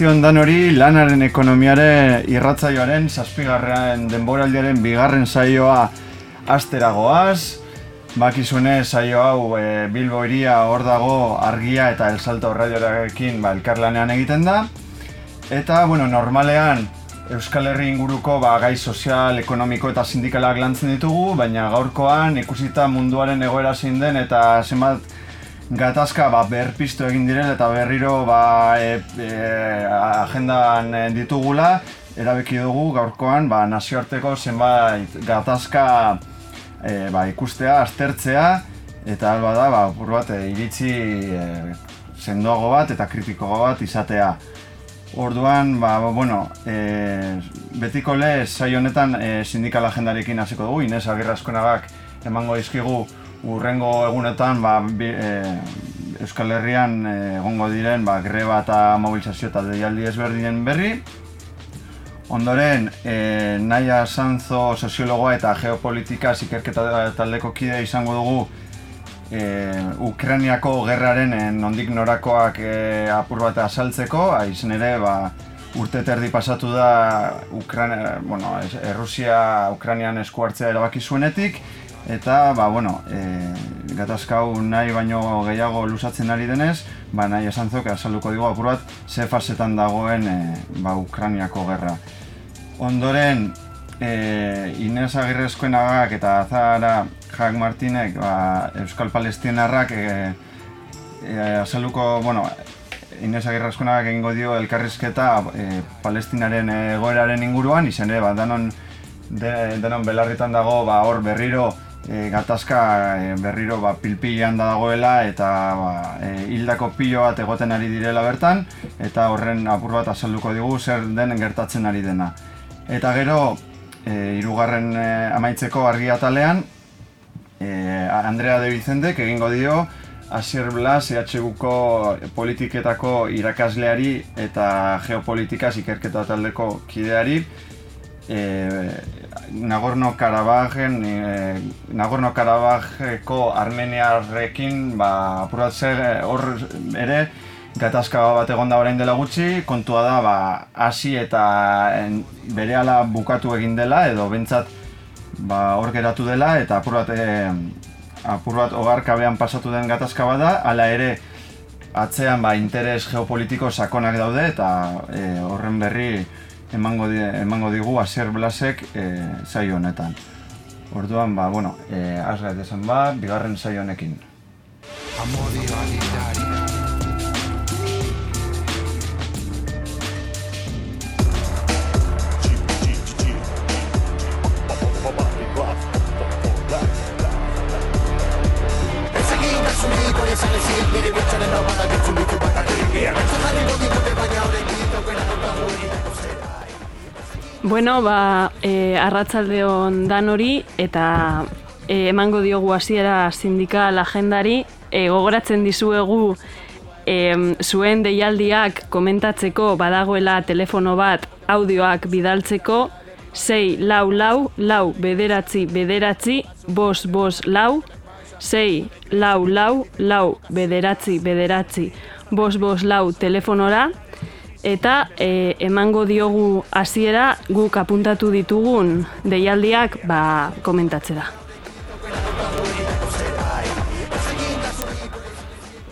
Arrastion dan hori lanaren ekonomiare irratzaioaren zazpigarren denboraldiaren bigarren saioa asteragoaz. Bakizune saio hau e, Bilbo iria hor dago argia eta el salto radioarekin ba, elkarlanean egiten da. Eta, bueno, normalean Euskal Herri inguruko ba, gai sozial, ekonomiko eta sindikalak lantzen ditugu, baina gaurkoan ikusita munduaren egoera zein den eta zenbat gatazka ba, berpiztu egin diren eta berriro ba, e, e, agendan ditugula, erabeki dugu gaurkoan ba, nazioarteko zenbait gatazka e, ba, ikustea, aztertzea, eta alba da, ba, bat, e, iritzi e, sendoago bat eta kritikoago bat izatea. Orduan, ba, bueno, e, betiko lez, zai honetan e, sindikal agendarekin hasiko dugu, Inez Agirrazkonagak emango dizkigu urrengo egunetan ba, e, Euskal Herrian e, egongo diren ba, greba eta mobilizazio eta deialdi ezberdinen berri. Ondoren, e, Naia Sanzo soziologoa eta geopolitika ikerketa taldeko kide izango dugu e, Ukrainiako gerraren nondik norakoak e, apur bat asaltzeko, izen ere, ba, urte terdi pasatu da Ukraina, bueno, Errusia Ukrainian eskuartzea erabaki zuenetik, eta, ba, bueno, e, gatazkau nahi baino gehiago lusatzen ari denez, ba, nahi esan zok, azalduko digu apur bat, ze fasetan dagoen e, ba, Ukrainiako gerra. Ondoren, e, Inez Agirrezkoen eta Zara Jak Martinek ba, Euskal Palestinarrak e, e, azaluko, bueno, Inez Agirrezkoen agak egingo dio elkarrizketa e, Palestinaren egoeraren inguruan, izan ere, ba, danon, de, denon belarritan dago ba, hor berriro e, gatazka e, berriro ba, pilpilean da dagoela eta ba, e, hildako pilo bat egoten ari direla bertan eta horren apur bat azalduko digu zer den gertatzen ari dena. Eta gero, e, irugarren e, amaitzeko argi atalean, e, Andrea de Vicendek egingo dio, Asier Blas, EHUko politiketako irakasleari eta geopolitikaz ikerketa taldeko kideari, e, Nagorno Karabajen, e, Nagorno Karabajeko Armeniarrekin, ba, apuratzen hor ere, gatazka bat egon da orain dela gutxi, kontua da ba, hasi eta berehala bukatu egin dela edo bentsat ba, hor geratu dela eta apur bat, e, apur bat ogarkabean pasatu den gatazka bat da, hala ere atzean ba, interes geopolitiko sakonak daude eta e, horren berri emango, di, emango digu Asier Blasek e, saio honetan. Orduan, ba, bueno, e, azgait esan ba, bigarren saio honekin. Bueno, ba, e, arratzaldeon dan hori eta e, emango diogu hasiera sindikal agendari. E, gogoratzen dizuegu e, zuen deialdiak komentatzeko badagoela telefono bat audioak bidaltzeko. 6 lau lau lau bederatzi bederatzi bos bos lau. 6 lau lau lau bederatzi bederatzi bos bos lau telefonora eta e, emango diogu hasiera guk apuntatu ditugun deialdiak ba komentatzera.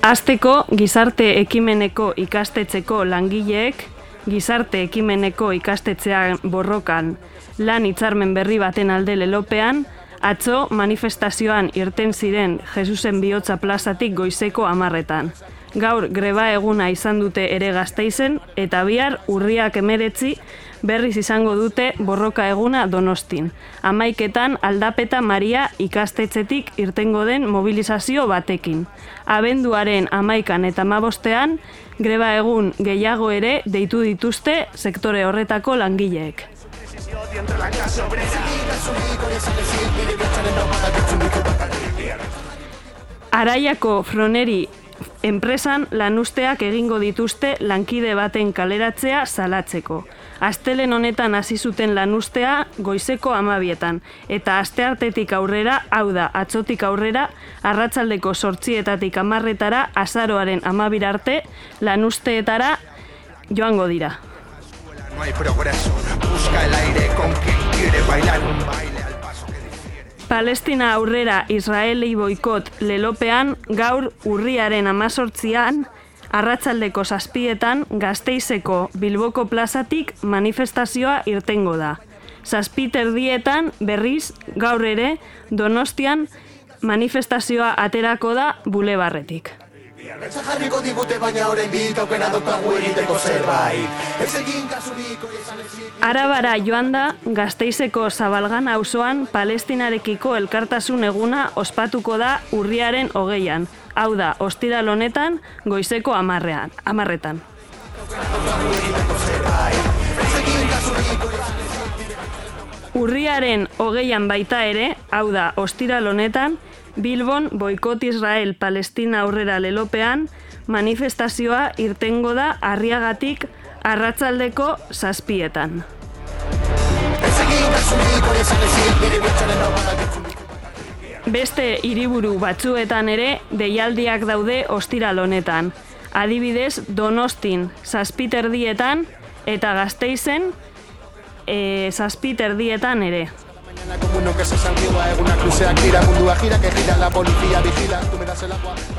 Azteko gizarte ekimeneko ikastetxeko langileek gizarte ekimeneko ikastetxean borrokan lan hitzarmen berri baten alde lelopean Atzo manifestazioan irten ziren Jesusen bihotza plazatik goizeko amarretan. Gaur greba eguna izan dute ere gazteizen eta bihar urriak emeretzi berriz izango dute borroka eguna donostin. Amaiketan aldapeta Maria ikastetzetik irtengo den mobilizazio batekin. Abenduaren amaikan eta mabostean, greba egun gehiago ere deitu dituzte sektore horretako langileek. Araiako froneri enpresan lanusteak egingo dituzte lankide baten kaleratzea salatzeko. Astelen honetan hasi zuten lanustea goizeko amabietan, eta asteartetik aurrera, hau da, atzotik aurrera, arratzaldeko sortzietatik amarretara, azaroaren amabirarte, lanusteetara joango dira. No hay progreso, busca el aire con quien quiere bailar un baile Palestina aurrera Israeli boikot lelopean gaur urriaren amazortzian, arratsaldeko zazpietan gazteizeko Bilboko plazatik manifestazioa irtengo da. Zazpiter dietan berriz gaur ere donostian manifestazioa aterako da bulebarretik. Betza jarriko digute baina orain bit aukera daukagu egiteko zerbait Ez egin kasurik hori esan ezik Arabara joan da, gazteizeko zabalgan auzoan palestinarekiko elkartasun eguna ospatuko da urriaren hogeian. Hau da, ostiral honetan, goizeko amarrean, amarretan. Urriaren hogeian baita ere, hau da, ostiral honetan, Bilbon boikot Israel Palestina aurrera lelopean, manifestazioa irtengo da arriagatik arratzaldeko zazpietan. Beste hiriburu batzuetan ere deialdiak daude ostiral honetan. Adibidez, Donostin zazpiterdietan eta Gasteizen e, zazpiterdietan ere.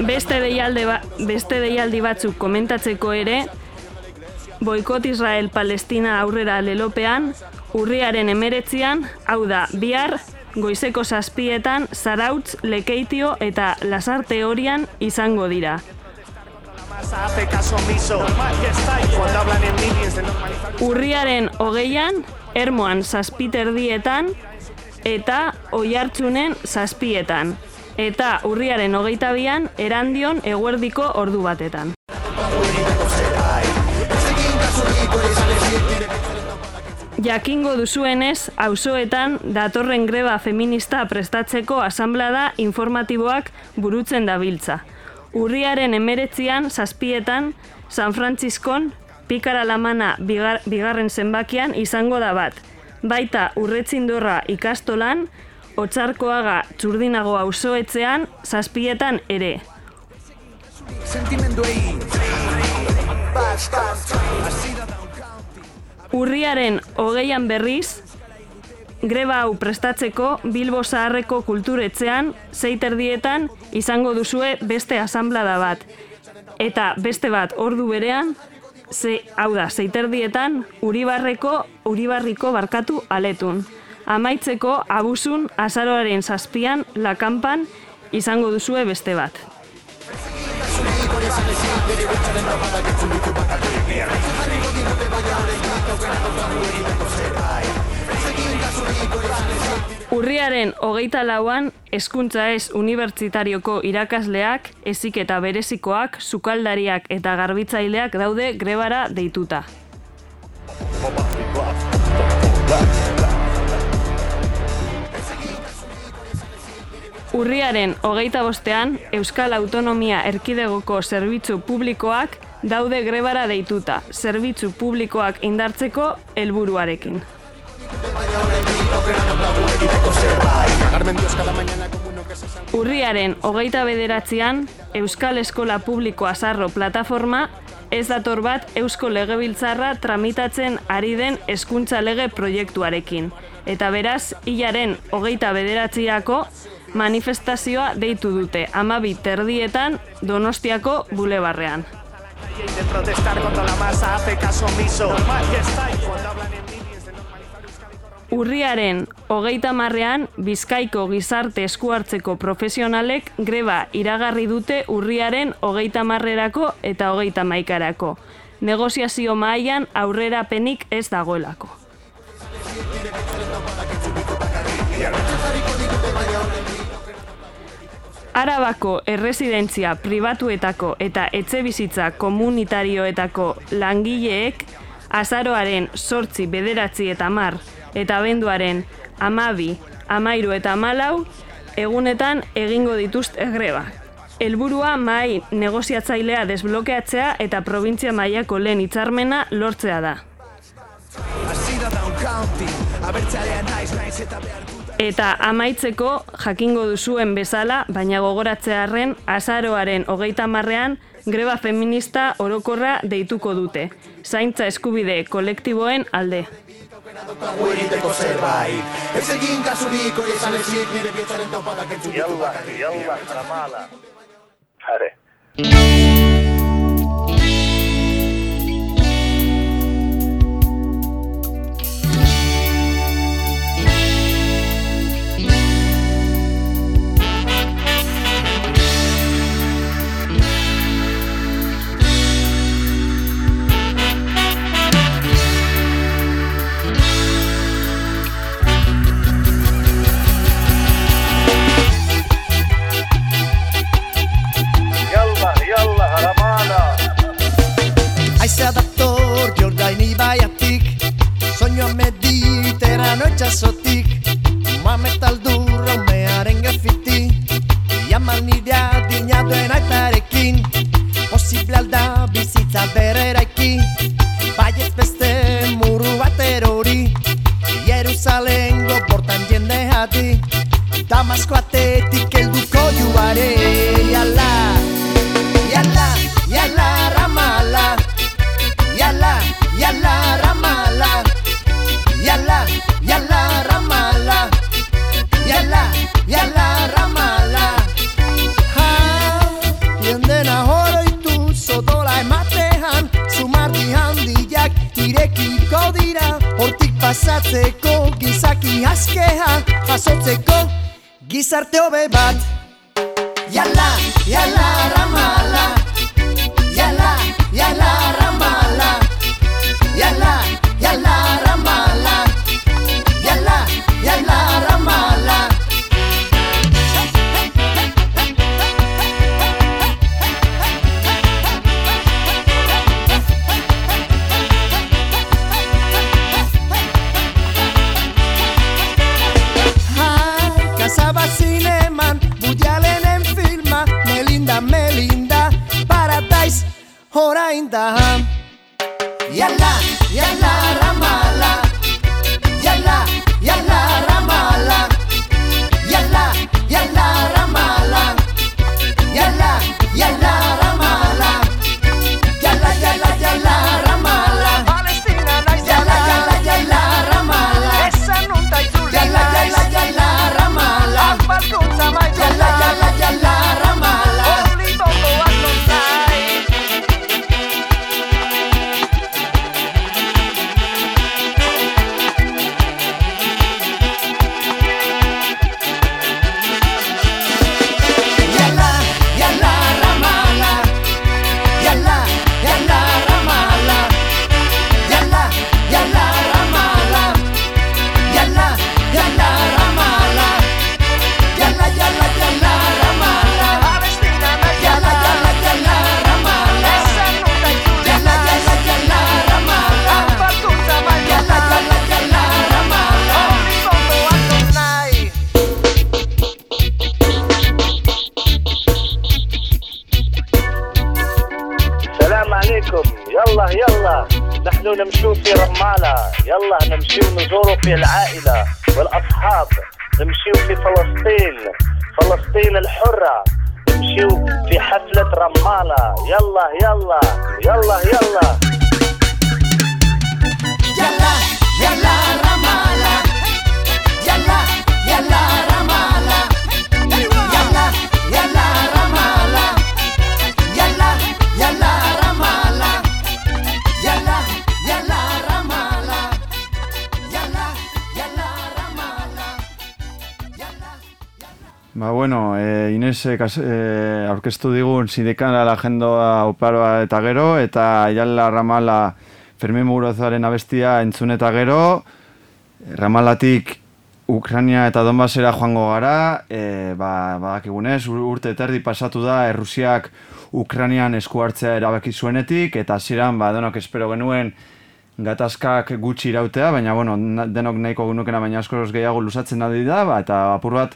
Beste deialde ba, beste deialdi batzuk komentatzeko ere, boikot Israel Palestina aurrera lelopean, urriaren emeretzian, hau da, bihar, goizeko zazpietan, zarautz, lekeitio eta lasarte horian izango dira. Urriaren hogeian, ermoan zazpiterdietan, eta oihartzunen zazpietan. Eta urriaren hogeita bian, erandion eguerdiko ordu batetan. Jakingo duzuenez, auzoetan datorren greba feminista prestatzeko asanblada informatiboak burutzen dabiltza. Urriaren emeretzian, zazpietan, San Frantziskon, Pikara Lamana bigar, bigarren zenbakian izango da bat. Baita urretzindorra ikastolan, Otsarkoaga txurdinago auzoetzean, zazpietan ere. Urriaren hogeian berriz, greba hau prestatzeko Bilbo Zaharreko kulturetzean, zeiterdietan izango duzue beste asanblada bat. Eta beste bat ordu berean, ze, hau da, zeiterdietan Uribarreko, Uribarriko barkatu aletun. Amaitzeko abusun azaroaren zazpian lakanpan izango duzue beste bat. Urriaren hogeita lauan, hezkuntza ez unibertsitarioko irakasleak, ezik eta berezikoak, sukaldariak eta garbitzaileak daude grebara deituta. Urriaren hogeita bostean, Euskal Autonomia Erkidegoko zerbitzu publikoak daude grebara deituta, zerbitzu publikoak indartzeko helburuarekin. Carmen Dios cada mañana como uno que se santigua Urriaren hogeita bederatzean, Euskal Eskola Publiko Azarro Plataforma ez dator bat Eusko Legebiltzarra tramitatzen ari den hezkuntza lege proiektuarekin. Eta beraz, hilaren hogeita bederatziako manifestazioa deitu dute amabi terdietan Donostiako bulebarrean. De protestar contra la masa hace caso omiso. Normal que está y cuando hablan Urriaren hogeita marrean, Bizkaiko gizarte eskuartzeko profesionalek greba iragarri dute urriaren hogeita marrerako eta hogeita maikarako. Negoziazio mahaian aurrerapenik ez dagoelako. Arabako erresidentzia pribatuetako eta etxebizitza komunitarioetako langileek azaroaren sortzi bederatzi eta mar eta abenduaren amabi, amairu eta amalau egunetan egingo dituzte greba. Helburua mai negoziatzailea desblokeatzea eta provintzia mailako lehen hitzarmena lortzea da. Eta amaitzeko jakingo duzuen bezala, baina gogoratzearren azaroaren hogeita marrean greba feminista orokorra deituko dute. Zaintza eskubide kolektiboen alde daukagu egiteko zerbait Ez egin kasurik hori esan ezin nire bietzaren topatak entzuketu bakarri Jau bat, jau bat, jau jordain ibaiatik Soñoa mediterrano itxasotik Mame taldurra umearen gefiti Iaman nidea dinatuen aitarekin Posible alda bizitza bereraiki Baietz beste muru bat erori Jerusalengo portan jende hadi Damasko gizarte hobe bat. Yala, yala يلا يلا. يلا يلا رمالة. يلا يلا Ba, bueno, e, Inez e, aurkeztu digun sindikala agendoa oparoa eta gero, eta Jala Ramala Fermin Mugurozaren abestia entzun eta gero, Ramalatik Ukrania eta Donbasera joango gara, e, ba, badakigunez, ur- urte terdi pasatu da Errusiak Ukranian esku hartzea erabaki zuenetik, eta hasieran ba, denok espero genuen gatazkak gutxi irautea, baina bueno, denok nahiko genukena baina askoz gehiago lusatzen da, ba, eta apur bat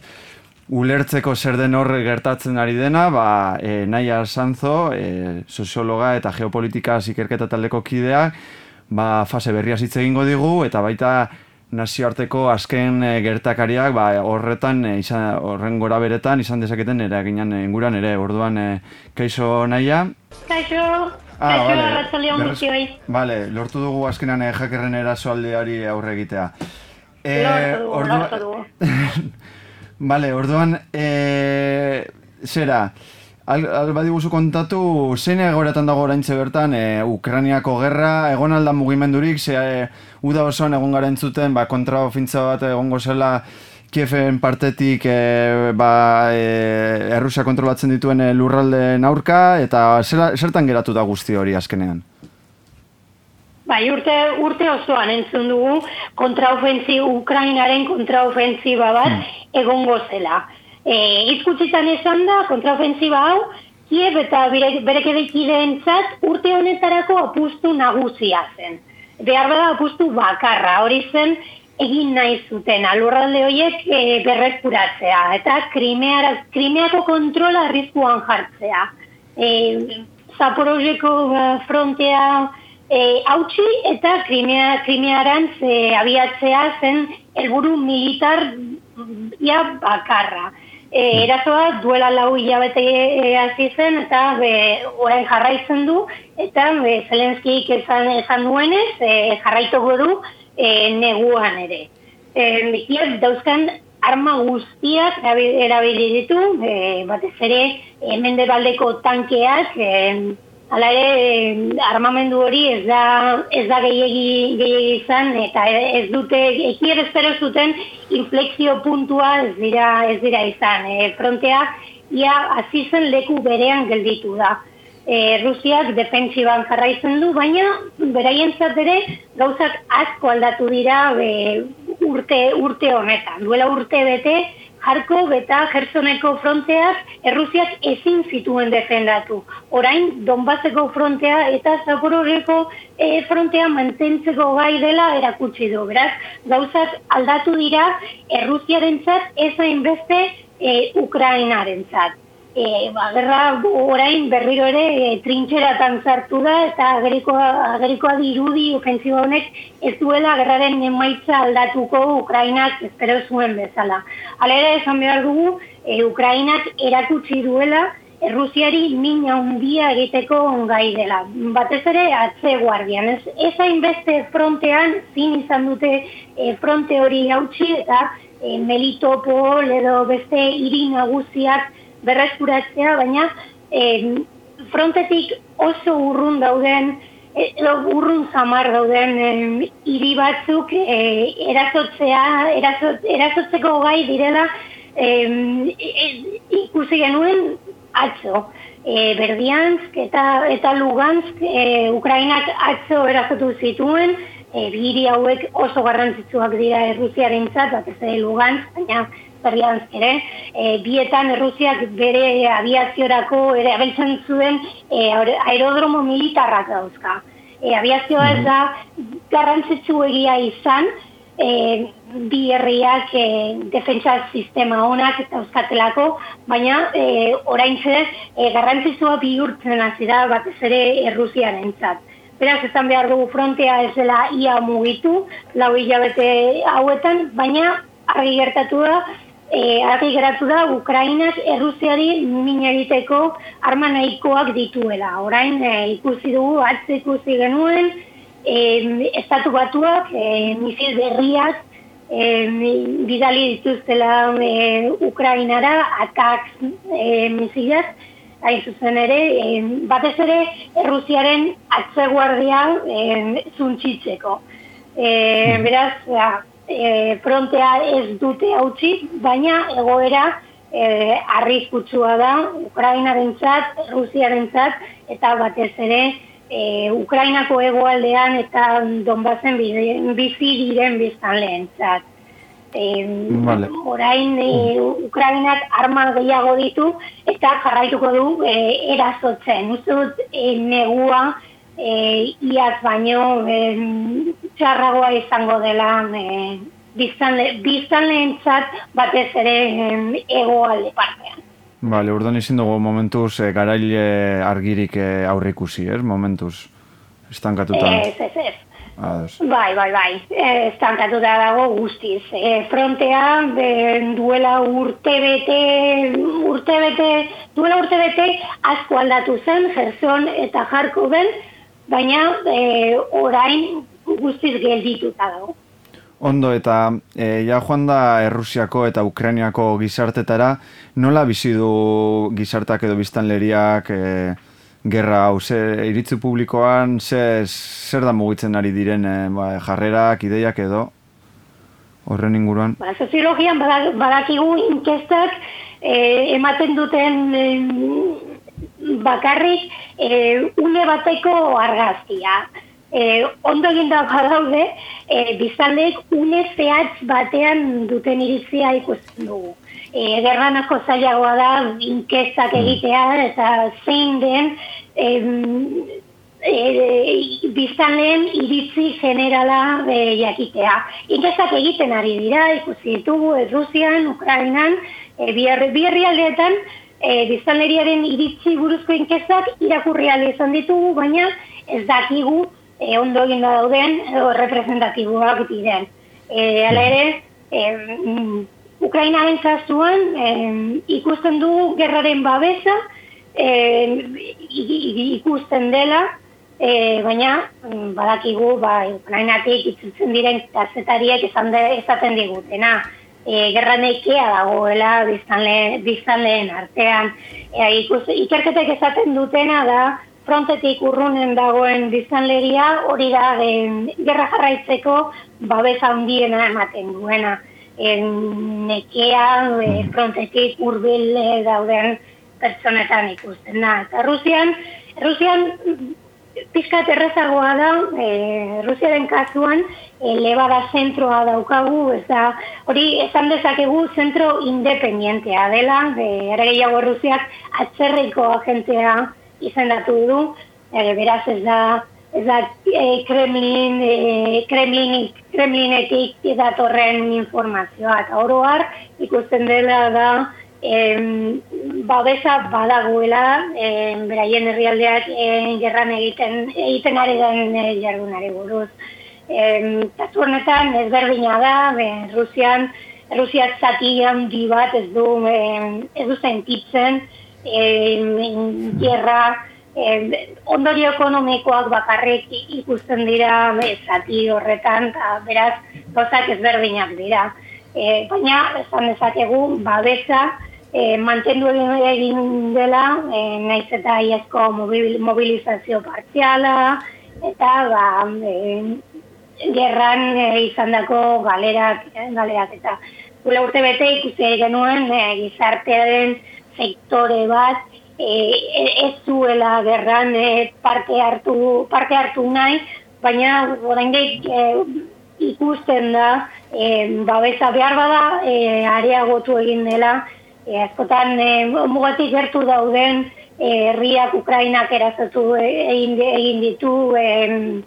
ulertzeko zer den horre gertatzen ari dena, ba, e, Naia Sanzo, e, soziologa eta geopolitika ikerketa taldeko kidea, ba, fase berria hitz egingo digu, eta baita nazioarteko azken e, gertakariak ba, horretan e, izan, horren gora beretan izan dezaketen eraginan inguran ere orduan e, kaixo naia Kaixo, Ah, kaixo, vale. Vale, lortu dugu azkenan e, jakerren erasoaldeari aurre egitea. Eh, Lortu dugu, ordua- lortu dugu. Vale, orduan, e, zera, al, al badiguzu kontatu, zein egoretan dago oraintze bertan, e, Ukrainiako gerra, egon alda mugimendurik, ze e, uda osoan egon gara entzuten, ba, kontraofintza bat egongo zela, Kiefen partetik e, ba, e, Errusia kontrolatzen dituen lurraldeen aurka, eta zera, zertan geratu da guzti hori azkenean? Bai, urte, urte osoan entzun dugu kontraofentzi, Ukrainaren kontraofentziba bat egongo zela. E, izkutzitan esan da, kontraofentziba hau, Kiev eta bere, berekedekideentzat urte honetarako apustu nagusia zen. Behar bada apustu bakarra, hori zen egin nahi zuten alurralde horiek e, berreskuratzea eta krimeara, krimeako kontrola arriskuan jartzea. E, Zaporozeko eh, frontea e, hautsi eta krimea, krimearantz e, abiatzea zen helburu militar ia bakarra. E, erasoa duela lau hilabete e, hasi zen eta be, orain jarraitzen du eta be, Zelenskik esan, esan duenez e, jarraituko du e, neguan ere. E, Kiev dauzkan arma guztiak erabi- erabili ditu, e, batez ere mendebaldeko tankeak, e, Hala ere, armamendu hori ez da, ez da gehiegi, gehiegi izan, eta ez dute, ekier espero zuten inflexio puntua ez dira, ez dira izan. E, frontea, ia hasi zen leku berean gelditu da. E, Rusiak defentsiban jarraitzen du, baina beraientzat ere gauzak asko aldatu dira e, urte, urte honetan. Duela urte bete, Jarkov eta Gersoneko fronteak Errusiak ezin zituen defendatu. Orain, Donbaseko frontea eta Zapororeko e, frontea mantentzeko gai dela erakutsi du. Beraz, gauzak aldatu dira Errusiarentzat ez hainbeste e, Ukrainarentzat. E, ba, gerra orain berriro ere e, trintxeratan sartu da eta agerikoa, agerikoa dirudi ofensiba honek ez duela gerraren emaitza aldatuko Ukrainak espero zuen bezala. Hala ere esan behar dugu, e, Ukrainak erakutsi duela Errusiari min handia egiteko gai dela. Batez ere atze guardian. Ez, ez hainbeste frontean zin izan dute e, fronte hori hautsi eta e, Melitopol edo beste hiri nagusiak berreskuratzea, baina e, frontetik oso urrun dauden e, edo urrun zamar dauden e, hiri batzuk e, erasotzea, erasot, erasotzeko gai direla e, e, ikusi genuen atzo. E, Berdiansk eta, eta Lugansk e, Ukrainak atzo erasotu zituen, e, biri hauek oso garrantzitsuak dira Errusiarentzat, batez ere Lugansk, baina Berdiansk ere, e, bietan Errusiak bere aviaziorako ere abeltzen zuen e, aerodromo militarrak dauzka. E, aviazioa ez da garrantzitsu egia izan, e, bi herriak e, defentsa sistema honak eta euskatelako, baina e, orain e, garrantzitsua bihurtzen hasi da batez ere Errusiarentzat. Beraz, esan behar dugu frontea ez dela ia mugitu, lau hilabete hauetan, baina argi gertatu da, e, argi geratu da Ukrainak Errusiari min egiteko arma nahikoak dituela. Orain e, ikusi dugu, atze ikusi genuen, e, estatu batuak, e, misil berriak, e, bidali dituztela e, Ukrainara, atak e, misilak, hain zuzen ere, e, batez ere Errusiaren atzeguardia e, zuntzitzeko. E, beraz, ja, e, frontea ez dute hautsi, baina egoera e, arriskutsua da Ukrainarentzat, Rusiarentzat eta batez ere e, Ukrainako hegoaldean eta Donbasen bide- bizi diren biztanleentzat. E, Vale. Orain e, Ukrainak arma gehiago ditu eta jarraituko du e, erasotzen. Uste dut e, negua e, iaz baino e, txarragoa izango dela e, biztanle, biztanleentzat batez ere e, hegoalde partean. Vale, urdan izin dugu momentuz e, garaile argirik e, aurre ikusi, ez? Momentuz, estankatuta. Ez, ez, ez. Ados. Bai, bai, bai, estankatuta dago guztiz. E, frontea e, duela urtebete, urtebete, duela urtebete asko aldatu zen, Gerson eta Jarko ben, baina e, orain guztiz geldituta dago. Ondo, eta e, ja joan da Errusiako eta Ukrainiako gizartetara, nola bizi du gizartak edo biztanleriak e, gerra hau, ze iritzi publikoan, ze, zer da mugitzen ari diren e, ba, jarrerak, ideiak edo, horren inguruan? Ba, soziologian bada- badakigu inkestak eh, ematen duten eh, bakarrik eh, une bateko argazkia. Eh, ondo eginda badaude, eh, biztanleek une zehatz batean duten iritzia ikusten dugu. E, gerran asko zailagoa da inkestak egitea eta zein den em, e, biztanleen iritzi generala e, jakitea. Inkestak egiten ari dira, ikusi ditugu, Rusian, Ukrainan, e, bi herri- bi herrialdeetan e, biztanleriaren iritzi buruzko inkestak irakurri izan ditugu, baina ez dakigu e, ondo eginda dauden edo representatiboak diren. E, hala ere, e, mm, Ukrainaren kasuan e, ikusten dugu gerraren babesa, e, ikusten dela, e, baina mm, badakigu bai, Ukrainatik itzutzen diren kazetariek esan de, esaten digutena. E, gerra nekea dagoela biztanle, biztanleen artean. E, ikus, ikerketek esaten dutena da frontetik urrunen dagoen biztanleria hori da e, gerra jarraitzeko babesa handiena ematen duena. E, nekea e, frontetik hurbil e, dauden pertsonetan ikusten da. Eta Rusian, Rusian pizkat errezagoa da, e, Rusiaren kasuan, e, lebada zentroa daukagu, ez da, hori esan dezakegu zentro independientea dela, de, ere gehiago Rusiak atzerriko agentea izendatu du, e, beraz ez da, ez da e, Kremlin, e, Kremlinik, Kremlinetik datorren informazioa, eta oroar ikusten dela da, em, babesa badagoela em, beraien herrialdeak em, gerran egiten egiten ari den eh, jardunari buruz. Em, kasu honetan ezberdina da, be, Rusian Rusiak zati handi bat ez du em, ez du sentitzen em, gerra em, ondorio ekonomikoak bakarrik ikusten dira be, zati horretan, eta beraz gozak ezberdinak dira. E, baina, esan dezakegu, babesa, e, mantendu egin- dela, e, naiz eta iazko mobil, mobilizazio partziala, eta ba, e, gerran e, izandako galerak, galerak eta gula urte bete ikusi genuen e, gizartearen sektore bat e- ez zuela gerran e, parte hartu parte hartu nahi, baina oraindik e, ikusten da e, babesa behar bada e, areagotu egin dela e, askotan e, mugatik gertu dauden e, herriak Ukrainak erazatu e, egin, egin ditu em,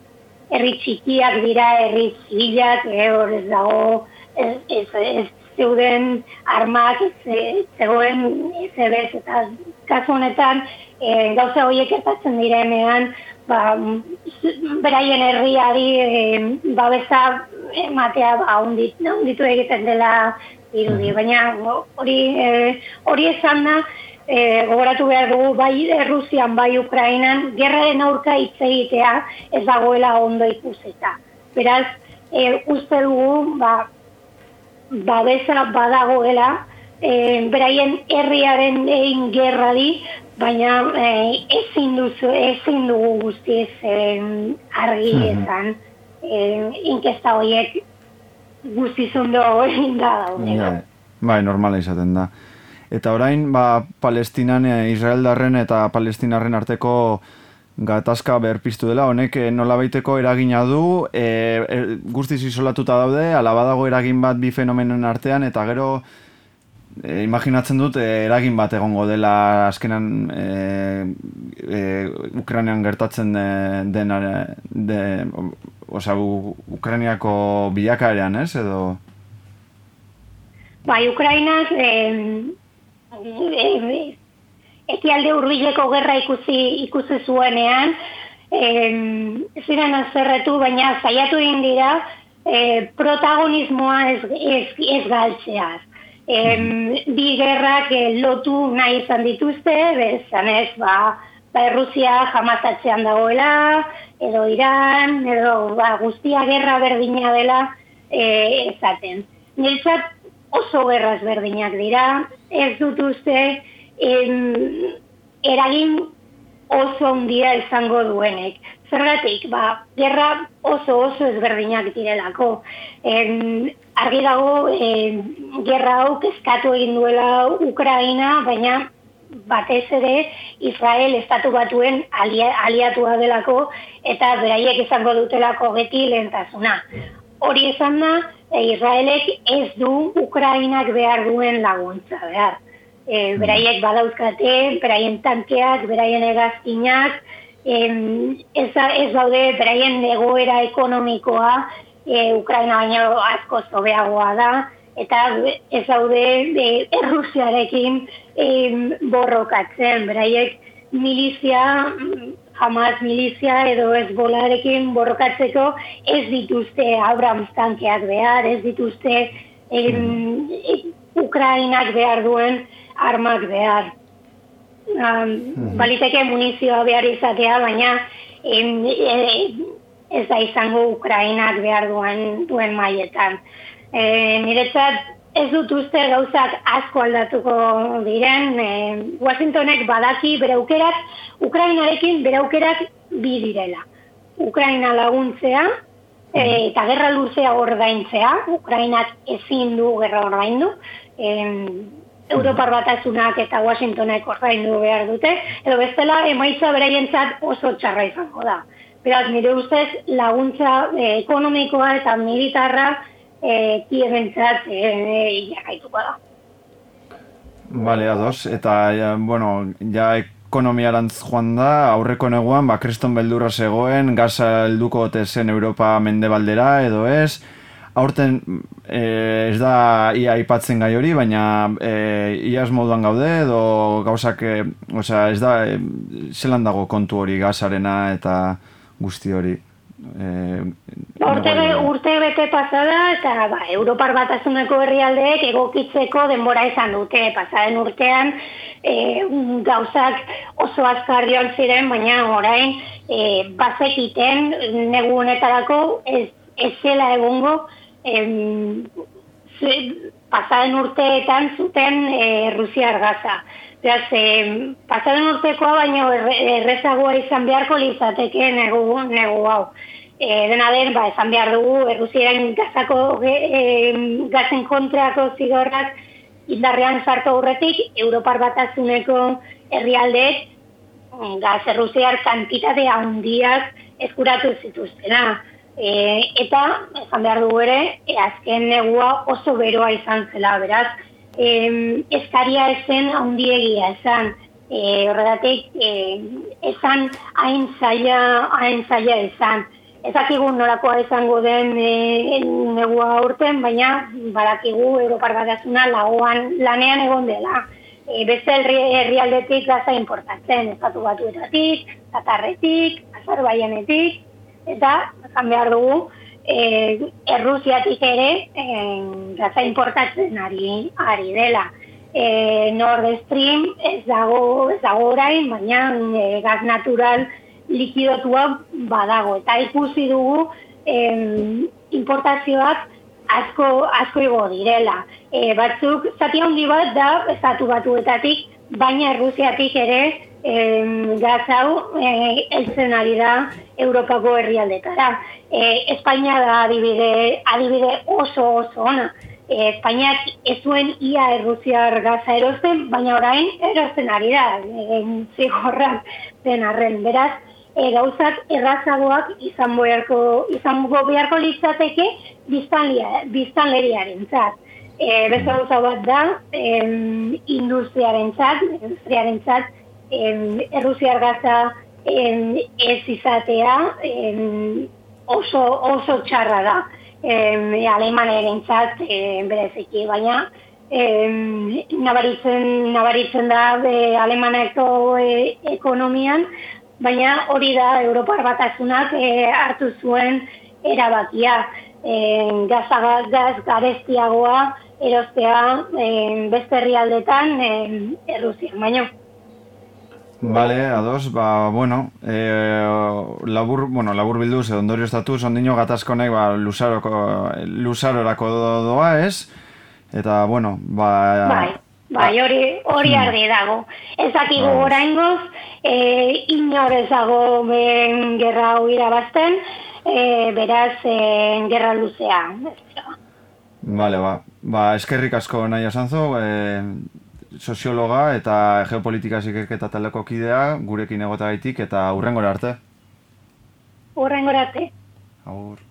herri txikiak dira, herri zibilak, e, hor dago, ez, ez, zeuden armak, ez, ez zegoen ez eta kasu honetan e, gauza horiek gertatzen direnean, ba, beraien herriari e, babesa ematea ba, ondit, onditu egiten dela dirudi, baina hori e, hori esan da, e, gogoratu behar dugu bai Errusian, bai Ukrainan, gerraren aurka hitz egitea ez dagoela ondo ikusita. Beraz, e, uste dugu, ba, babesa badagoela, e, beraien herriaren egin gerrari, baina e, ezin duzu, ezin dugu guztiz e, argi esan e, inkesta horiek guztiz ondo egin da daude. Bai, normala izaten da. Eta orain, ba, Palestinan, eh, Israeldarren eta Palestinarren arteko gatazka berpiztu dela, honek eh, nolabaiteko eragina du, e, e, guztiz isolatuta daude, ala badago eragin bat bi fenomenen artean, eta gero e, imaginatzen dut eragin bat egongo dela azkenan e, e, Ukrainian gertatzen e, dena, de, osea, U- Ukrainiako bilakaeran, ez, edo... Bai, Ukrainak eh, eh, ekialde hurbileko gerra ikusi ikusi zuenean, em, ziren azerretu, baina saiatu egin dira e, protagonismoa ez, ez, ez galtzeaz. Em, bi gerrak eh, lotu nahi izan dituzte, bezan ez, ba, ba Errusia jamasatzean dagoela, edo Iran, edo ba, guztia gerra berdina dela e, ezaten. Niretzat oso gerraz berdinak dira, ez dut uste em, eragin oso handia izango duenek. Zergatik, ba, gerra oso oso ezberdinak direlako. En, argi dago, en, gerra hau kezkatu egin duela Ukraina, baina batez ere Israel estatu batuen alia, aliatua delako eta beraiek izango dutelako beti lehentasuna. Hori esan da, e, Israelek ez du Ukrainak behar duen laguntza, behar. E, beraiek badauzkate, beraien tankeak, beraien egazkinak, em, ez, ez daude beraien egoera ekonomikoa e, Ukraina baino asko zobeagoa da, eta ez daude e, Errusiarekin em, borrokatzen, beraiek milizia, jamaz milizia edo ez bolarekin borrokatzeko ez dituzte Abrams tankeak behar, ez dituzte em, e, Ukrainak behar duen armak behar. Um, baliteke munizioa behar izatea, baina em, e, ez da izango Ukrainak behar duen, duen maietan. E, niretzat ez dut uste gauzak asko aldatuko diren, e, Washingtonek badaki bere aukerak, Ukrainarekin bere aukerak bi direla. Ukraina laguntzea, e, eta gerra luzea ordaintzea, Ukrainak ezin du gerra ordaindu, em, Europar batasunak eta Washingtonek ordaindu behar dute, edo bestela emaitza beraientzat oso txarra izango da. Beraz, nire ustez laguntza eh, ekonomikoa eta militarra eh, kiebentzat eh, jarraituko da. Bale, ados, eta, ja, bueno, ja ekonomiarantz joan da, aurreko neguan, ba, kriston beldurra zegoen, gaza helduko ote zen Europa mendebaldera, edo ez, aurten e, ez da ia aipatzen gai hori, baina e, iaz moduan gaude, edo gauzak, e, osea, ez da, e, zelan dago kontu hori gazarena eta guzti hori. E, Urte, urte bete pasada eta ba, Europar batasuneko herrialdeek egokitzeko denbora izan dute pasaden urtean e, gauzak oso azkar joan ziren, baina orain e, bazekiten negu honetarako ez, ez zela egongo em, ze- pasaden urteetan zuten e, Rusiar gaza. Beraz, e, pasaden urtekoa baino erre- errezagoa izan beharko litzateke negu, negu hau. E, dena den, ba, esan behar dugu, Errusiaren gazako e, gazen kontrako zigorrak indarrean sartu aurretik, Europar batasuneko herrialdeek mm, gaz errusiar kantitate handiak eskuratu zituztena. E, eta, esan behar dugu ere, e, azken negua oso beroa izan zela, beraz, e, eskaria ezen handiegia esan, e, horregatik, e, esan hain zaila, hain zaila esan. Ezakigu nolakoa izango den e, negua urten, baina badakigu Europar batasuna lagoan lanean egon dela. E, beste herri, herrialdetik gaza importatzen, estatu batuetatik, Katarretik, Azerbaianetik, eta esan behar dugu, e, Errusiatik ere e, gaza importatzen ari, ari dela. E, Nord Stream ez dago, ez dago orain, baina e, gaz natural likidotua badago. Eta ikusi dugu em, importazioak asko, asko igo direla. E, batzuk, zati handi bat da, estatu batuetatik, baina Errusiatik ere em, gaz hau e, eltzen ari da Europako herrialdetara. E, Espainia da adibide, adibide oso oso ona. E, Espainiak ez zuen ia errusiar gaza erosten, baina orain erosten ari da, e, zigorrak den arren. Beraz, e, gauzak errazagoak izan beharko, izango beharko litzateke biztanleriaren zat. E, beste gauza bat da, em, industriaren zat, industriaren zat, em, errusiar gaza em, ez izatea em, oso, oso txarra da. Em, Alemanaren zat, em, bereziki, baina em, nabaritzen, nabaritzen da e, Alemaneko e, ekonomian, baina hori da Europar batasunak e, hartu zuen erabakia. E, gaza, gaz garestiagoa erostea e, beste herrialdetan e, Errusian, baina. Bale, ados, ba, bueno, e, labur, bueno, labur bilduz, ondorio estatuz, ondino gatazkonek, ba, lusaroko, lusarorako do- doa, ez? Eta, bueno, ba... Bai, bai, hori hori argi dago. Ez dakigu oraingoz, inor ez dago ben gerra hau irabazten, eh beraz eh, gerra luzea. Bale, ba, ba, eskerrik asko nahi asanzu, e, soziologa eta geopolitika ikerketa taldeko kidea, gurekin egotagaitik eta hurrengora arte. Horrengora arte. Agur.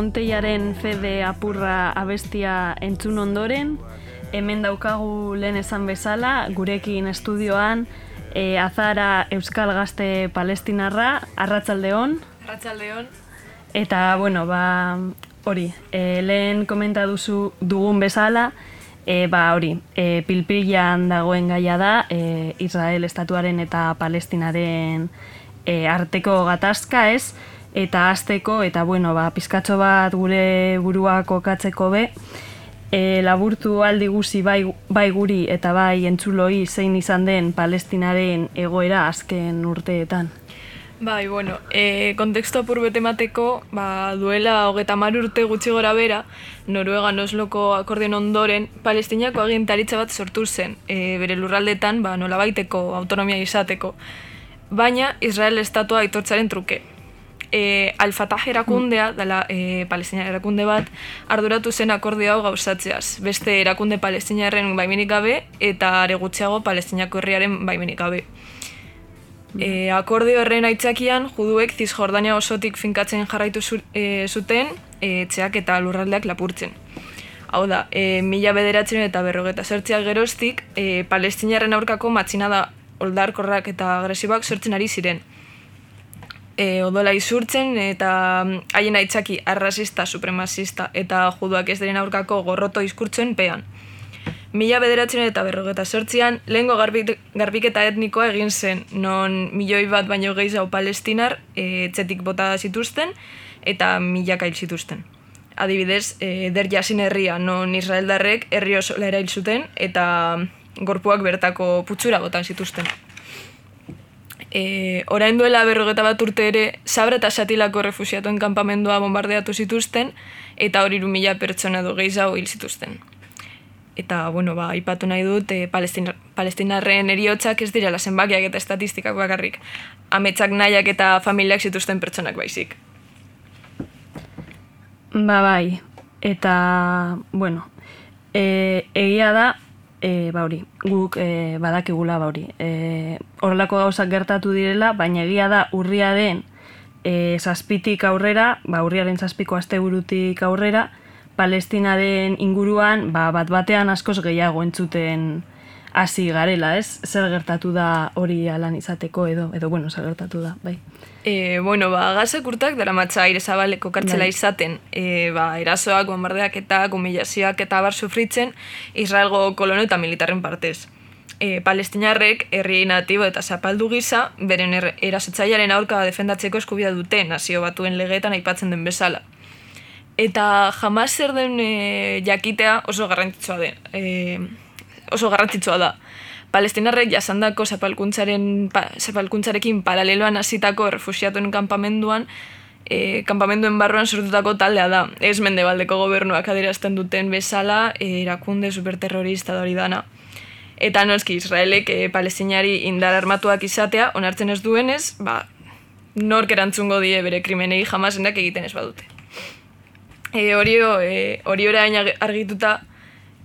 Xavier Montellaren fede apurra abestia entzun ondoren, hemen daukagu lehen esan bezala, gurekin estudioan, e, azara Euskal Gazte Palestinarra, arratsaldeon Arratsaldeon. Eta, bueno, ba, hori, e, lehen komenta duzu dugun bezala, e, ba, hori, e, pilpilan dagoen gaia da, e, Israel estatuaren eta Palestinaren e, arteko gatazka ez, eta hasteko eta, bueno, ba, pizkatxo bat gure burua kokatzeko be, e, laburtu aldi guzi bai, bai guri eta bai entzuloi zein izan den Palestinaren egoera azken urteetan. Bai, bueno, e, kontekstu apur bete emateko, ba, duela hogeta mar urte gutxi gora bera, Noruegan Osloko akordion ondoren, palestinako agintaritza bat sortu zen, e, bere lurraldetan, ba, nolabaiteko autonomia izateko. Baina, Israel estatua aitortzaren truke. E, Al-Fatah erakundea, dela e, palestina erakunde bat, arduratu zen akordio hau gauzatzeaz. Beste erakunde palestinarren baimenik gabe, eta are gutxiago palestinako herriaren baimenik gabe. E, akordio horren aitzakian, juduek Zizjordania osotik finkatzen jarraitu zu, e, zuten e, etxeak eta lurraldeak lapurtzen. Hau da, e, mila bederatzen eta berrogeta zertziak geroztik, e, palestinarren aurkako matxinada oldarkorrak eta agresibak sortzen ari ziren. E, odola izurtzen eta mm, haien aitzaki arrasista, supremazista eta juduak ez diren aurkako gorroto izkurtzen pean. Mila bederatzen eta berrogeta sortzian, lehengo garbik, garbiketa etnikoa egin zen, non milioi bat baino gehiago palestinar e, etxetik bota zituzten eta milaka hil zituzten. Adibidez, e, der jasin herria, non Israeldarrek herri osola erail zuten eta gorpuak bertako putzura botan zituzten. E, orain duela berrogeta bat urte ere, Sabra eta Satilako refusiatuen kanpamendua bombardeatu zituzten, eta hori mila pertsona du gehiago hil zituzten. Eta, bueno, ba, ipatu nahi dut, e, palestina, palestinarren eriotzak ez direla zenbakiak eta estatistikak bakarrik. Ametsak nahiak eta familiak zituzten pertsonak baizik. Ba bai, eta, bueno, e, egia da, e, ba hori, guk e, badakigula ba hori. E, horrelako gauzak gertatu direla, baina egia da urriaren e, zazpitik aurrera, ba urriaren zazpiko asteburutik aurrera, Palestinaren inguruan ba, bat batean askoz gehiago entzuten hasi garela, ez? Zer gertatu da hori alan izateko edo, edo bueno, zer gertatu da, bai. E, bueno, ba, gazak urtak dara matza aire zabaleko kartzela Bai. izaten, e, ba, erasoak, bombardeak eta humilazioak eta bar sufritzen Israelgo kolono eta militarren partez. E, palestinarrek herri natibo eta zapaldu gisa, beren er, erasotzailearen aurka defendatzeko eskubida dute nazio batuen legeetan aipatzen den bezala. Eta jamaz zer den e, jakitea oso garrantzitsua den. E, oso garrantzitsua da. Palestinarrek jasandako zapalkuntzaren, pa, zapalkuntzarekin paraleloan hasitako refusiatuen kanpamenduan, e, kanpamenduen barruan sortutako taldea da. Ez mendebaldeko gobernuak adierazten duten bezala, e, erakunde superterrorista da hori dana. Eta noski Israelek e, palestinari indar armatuak izatea, onartzen ez duenez, ba, nork erantzungo die bere krimenei jamasenak egiten ez badute. E, hori, e, hori orain argituta,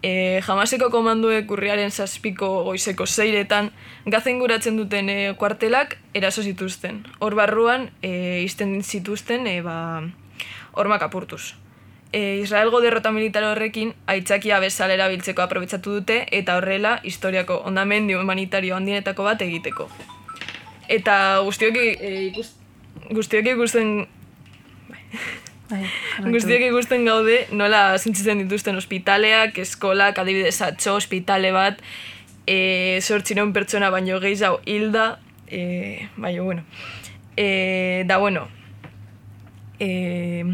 e, jamaseko komanduek urriaren zazpiko goizeko zeiretan, gazen guratzen duten e, kuartelak eraso zituzten. Hor barruan, e, izten zituzten, e, ba, hormak apurtuz. E, Israelgo derrota militar horrekin aitzakia bezala erabiltzeko aprobetsatu dute eta horrela historiako ondamendi humanitario handienetako bat egiteko. Eta guztiok, e, ikus, guztiok ikusten bai Guztiak ikusten gaude nola sentitzen dituzten ospitaleak, eskolak, adibidez atxo ospitale bat, e, sortzireun pertsona baino gehiago hilda, e, baina, bueno. E, da, bueno, e,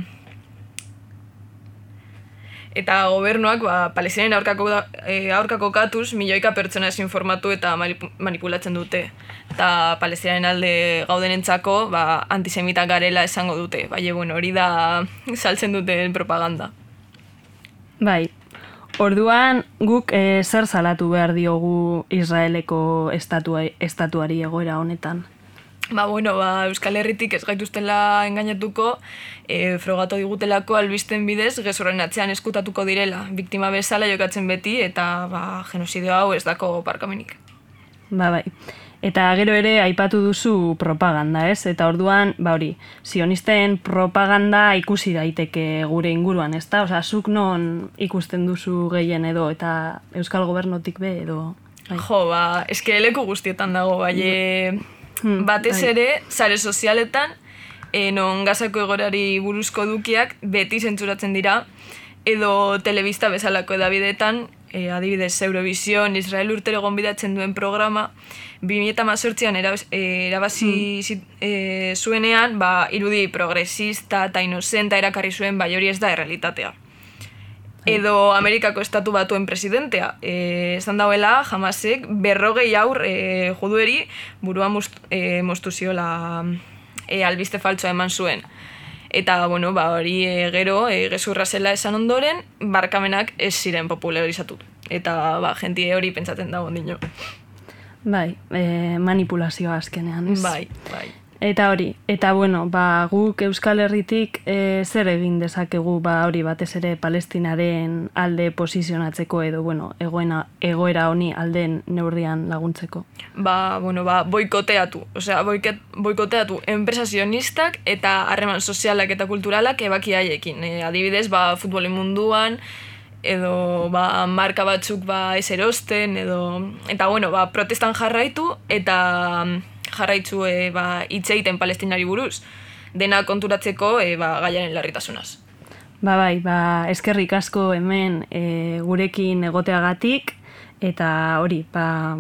eta gobernuak ba, palestinen aurkako, da, e, aurkako katuz milioika pertsona informatu eta manipu- manipulatzen dute. Eta palestinaren alde gaudenentzako ba, antisemitak garela esango dute. Baina, bueno, hori da saltzen duten propaganda. Bai, orduan guk e, zer salatu behar diogu Israeleko estatua, estatuari egoera honetan. Ba, bueno, ba, Euskal Herritik ez gaituztela engainatuko, e, frogatu digutelako albisten bidez, gezurren atzean eskutatuko direla, biktima bezala jokatzen beti, eta ba, genozidio hau ez dako parkamenik. Ba, bai. Eta gero ere aipatu duzu propaganda, ez? Eta orduan, ba hori, sionisten propaganda ikusi daiteke gure inguruan, ezta? Osea, zuk non ikusten duzu gehien edo eta Euskal Gobernotik be edo... Bai. Jo, ba, eske leku guztietan dago, bai, Hmm, batez bai. ere, sare sozialetan, e, non gazako egorari buruzko dukiak beti zentzuratzen dira, edo telebista bezalako edabidetan, e, adibidez Eurovision, Israel urtero gonbidatzen duen programa, 2018an erabaz, e, erabazi zit- e, zuenean, ba, irudi progresista eta inosenta erakarri zuen, bai hori ez da errealitatea. Edo Amerikako estatu batuen presidentea. E, esan dauela, jamasek berrogei aur e, judueri burua must, e, moztu ziola e, albiste faltsoa eman zuen. Eta, bueno, ba, hori e, gero, e, gezurra zela esan ondoren, barkamenak ez ziren popularizatu. Eta, ba, jentie hori pentsatzen dago dino. Bai, e, manipulazioa azkenean, ez? Bai, bai. Eta hori, eta bueno, ba, guk Euskal Herritik e, zer egin dezakegu ba, hori batez ere Palestinaren alde posizionatzeko edo bueno, egoena, egoera honi alden neurrian laguntzeko. ba, bueno, ba, boikoteatu. Osea, boiket, boikoteatu enpresa sionistak eta harreman sozialak eta kulturalak ebaki haiekin. E, adibidez, ba, futbolin munduan, edo ba, marka batzuk ba, ez erosten, edo... Eta, bueno, ba, protestan jarraitu eta jarraitzu e, ba, hitz egiten palestinari buruz. Dena konturatzeko e, ba, gaiaren larritasunaz. Ba bai, ba, eskerrik asko hemen e, gurekin egoteagatik Eta hori, ba,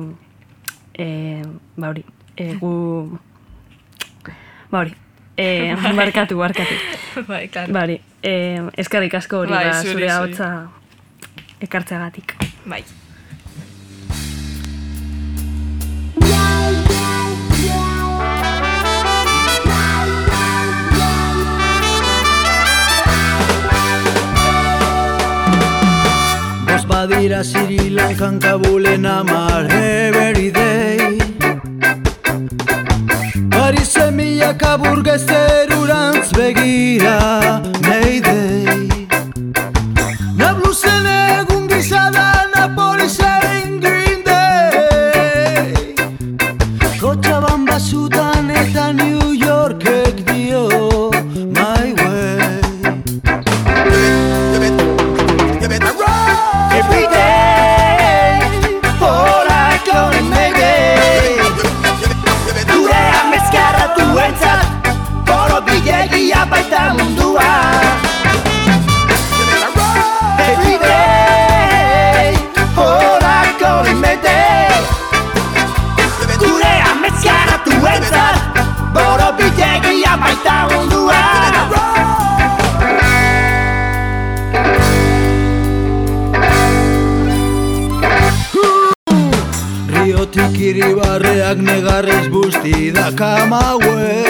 e, ba hori, e, gu, ba hori, e, barkatu, barkatu. bai, claro. Ba hori, e, eskerrik asko hori Bai, ba, zure ahotsa ekartzeagatik. Bai. Badira Sri Lankan Kabulen amar every day. Parisen milaka burgezerurantz begira Mayday vestida camagüey.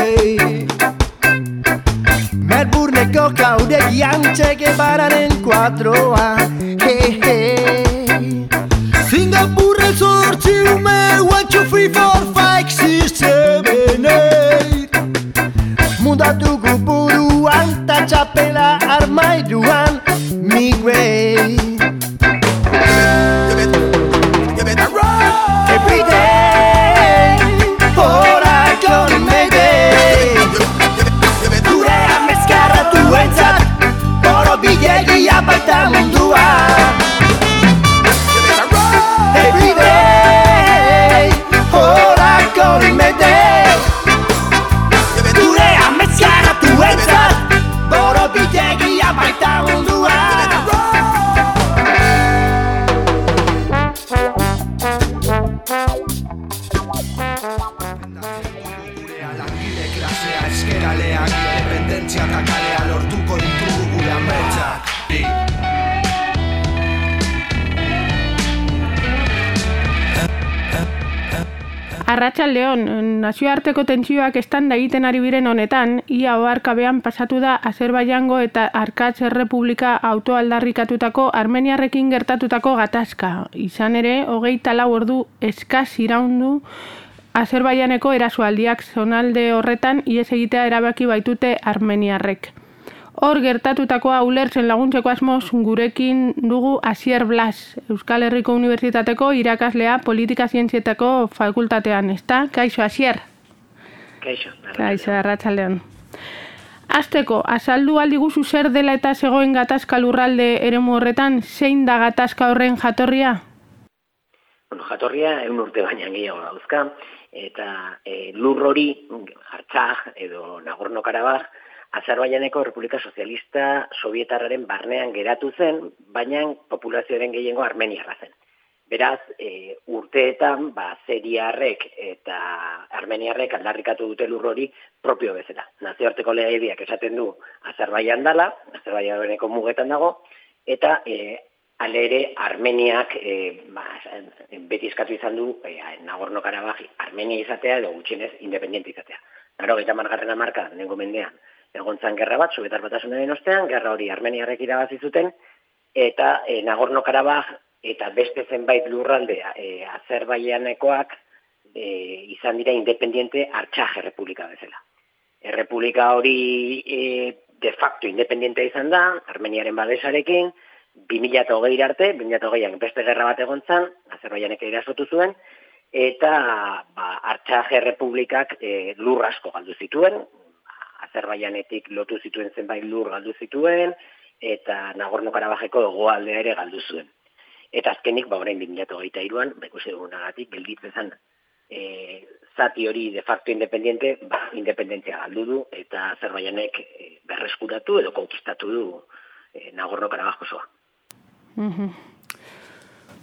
Arratsaldeon, nazioarteko tentsioak estanda egiten ari biren honetan, ia oharkabean pasatu da Azerbaijango eta Arkatz Errepublika autoaldarrikatutako Armeniarrekin gertatutako gatazka. Izan ere, hogeita lau ordu eskaz iraundu Azerbaijaneko erasoaldiak zonalde horretan ies egitea erabaki baitute Armeniarrek. Hor gertatutakoa ulertzen laguntzeko asmoz gurekin dugu Asier Blas, Euskal Herriko Unibertsitateko irakaslea politika zientzietako fakultatean, ezta? Kaixo, Asier? Kaixo. Kaixo, arratsaldeon. Azteko, azaldu aldi guzu zer dela eta zegoen gatazka lurralde eremu horretan, zein da gatazka horren jatorria? Bueno, jatorria egun urte baina gehiago dauzka, eta e, lur hori, hartzak edo Nagorno-Karabaj, Azerbaijaneko Republika Sozialista Sovietarraren barnean geratu zen, baina populazioaren gehiengo armeniarra zen. Beraz, e, urteetan, ba, zeriarrek eta armeniarrek aldarrikatu dute lur hori propio bezala. Nazioarteko legediak esaten du Azerbaijan dala, Azerbaijaneko mugetan dago, eta e, ale Armeniak e, ba, beti eskatu izan du e, Nagorno-Karabaj Armenia izatea edo gutxienez independente izatea. Garo, gaita margarren amarka, nengo mendean, egon zan gerra bat, Sobietar batasunaren ostean, gerra hori Armeniarrek irabazi zuten, eta e, Nagorno-Karabaj eta beste zenbait lurraldea e, Azerbaijanekoak e, izan dira independiente Artxaje Republika bezala. Errepublika hori e, de facto independiente izan da, Armeniaren babesarekin, 2008 arte, 2008an beste gerra bat egon zan, Azerbaijanek erasotu zuen, eta ba, Artxaje Republikak e, lur asko galdu zituen, Azerbaijanetik lotu zituen zenbait lur galdu zituen, eta Nagorno-Karabajeko hegoaldea ere galdu zuen. Eta azkenik, ba, orain 2008an, ba, ikusi dugunagatik, gelditzen zen, e, zati hori de facto independiente, ba, independentzia galdu du, eta Azerbaijanek e, berreskuratu edo konkistatu du e, Nagorno-Karabaj osoa. Mhm.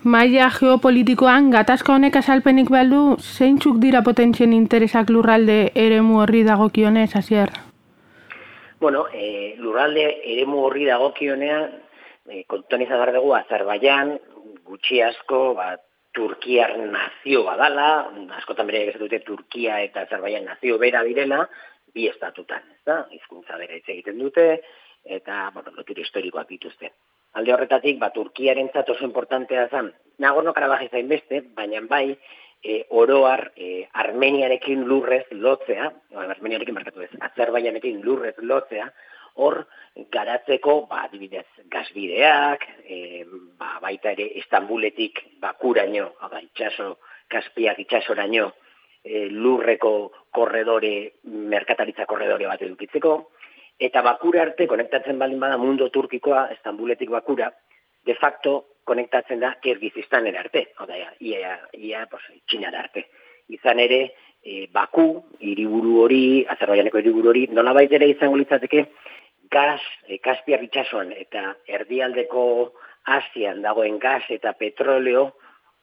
maila geopolitikoan gatazka honek azalpenik baldu zeintzuk dira potentzien interesak lurralde eremu horri dagokionez, hasier? Bueno, e, lurralde eremu horri dagokionean, e, kontutan izan behar dugu, Azerbaijan, gutxi asko, ba, Turkiar nazio badala, askotan bere dute Turkia eta Azerbaijan nazio bera direla, bi estatutan, ez da? Hizkuntza bera hitz egiten dute, eta, bueno, lotura historikoak dituzte. Alde horretatik, ba, Turkiaren oso importantea zen, Nagorno Karabaj izain beste, baina bai, e, oroar e, Armeniarekin lurrez lotzea, Armeniarekin markatu ez, Azerbaianekin lurrez lotzea, hor garatzeko, ba, adibidez, gazbideak, e, ba, baita ere Istanbuletik bakuraino, da, itxaso, Kaspiak itxasoraino, e, lurreko korredore, merkataritza korredore bat edukitzeko, eta bakura arte konektatzen baldin bada mundo turkikoa, Istanbuletik bakura, de facto konektatzen da Kirgizistanera arte, oda, ia, ia, pues, txinara arte. Izan ere, e, Baku, hiriburu hori, Azerbaijaneko hiriburu hori, nola ere izango litzateke, gaz, e, Kaspia bitxasuan eta erdialdeko Asian dagoen gaz eta petroleo,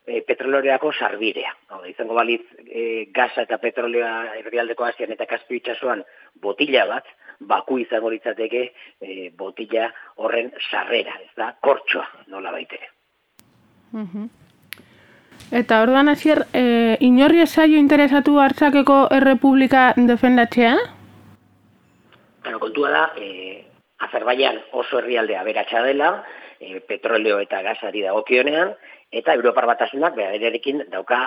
e, petroleoreako sarbidea. Hau da, izango balitz e, gaza eta petrolea erdialdeko Asian eta Kaspia bitxasuan botila bat, baku izango litzateke e, botila horren sarrera, ez da, kortxoa nola baitere. Mhm. Eta orduan hasier, e, inorri esaio interesatu hartzakeko errepublika defendatzea? Bueno, kontua da, e, Azerbaian oso herrialdea beratxa dela, e, petroleo eta gasari dagokionean, eta Europar batasunak behararekin dauka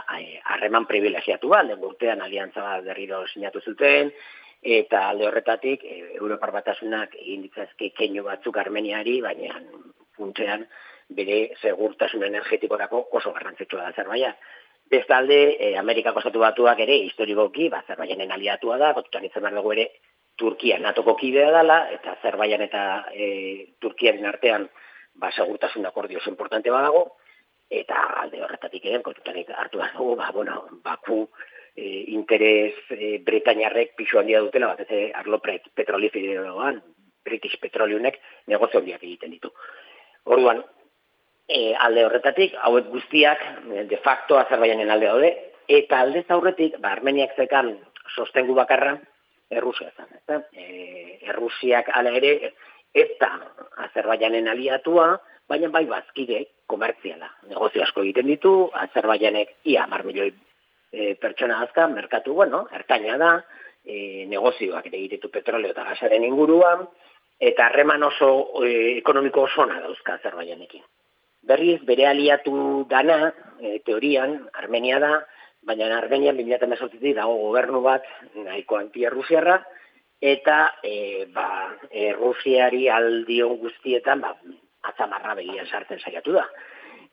harreman e, privilegiatu bat, lehen urtean aliantza bat berriro sinatu zuten, eta alde horretatik e, Europar batasunak egin keinu batzuk Armeniari, baina funtzean bere segurtasun energetikorako oso garrantzitsua da Azerbaia. Bestalde, e, Amerikako estatu batuak ere historikoki, ba, Azerbaianen aliatua da, kontutan izan behar dugu ere, Turkia natoko kidea dela, eta Azerbaian eta e, Turkiaren artean ba, segurtasun akordio oso importante badago, eta alde horretatik ere, kontutan hartu behar dugu, ba, bueno, baku e, interes e, Britainarrek pixu handia dutela, bat ez arlo petrolifideoan, British Petroleumek negozio handiak egiten ditu. Orduan, e, alde horretatik, hauek guztiak e, de facto Azerbaianen alde daude, eta alde zaurretik, ba, Armeniak zekan sostengu bakarra, Errusia zen, ez e, Errusiak ala ere, ez da Azerbaianen aliatua, baina bai bazkide komertziala. Negozio asko egiten ditu, Azerbaianek ia mar milioi e, pertsona azka, merkatu, bueno, ertaina da, e, negozioak ere egitetu petroleo eta gasaren inguruan, eta harreman oso e, ekonomiko oso dauzka Azerbaianekin. Berriz, bere aliatu dana, e, teorian, Armenia da, baina Armenia 2018 dago gobernu bat, nahiko anti-Rusiarra, eta e, ba, e, Rusiari aldion guztietan, ba, atzamarra begia sartzen saiatu da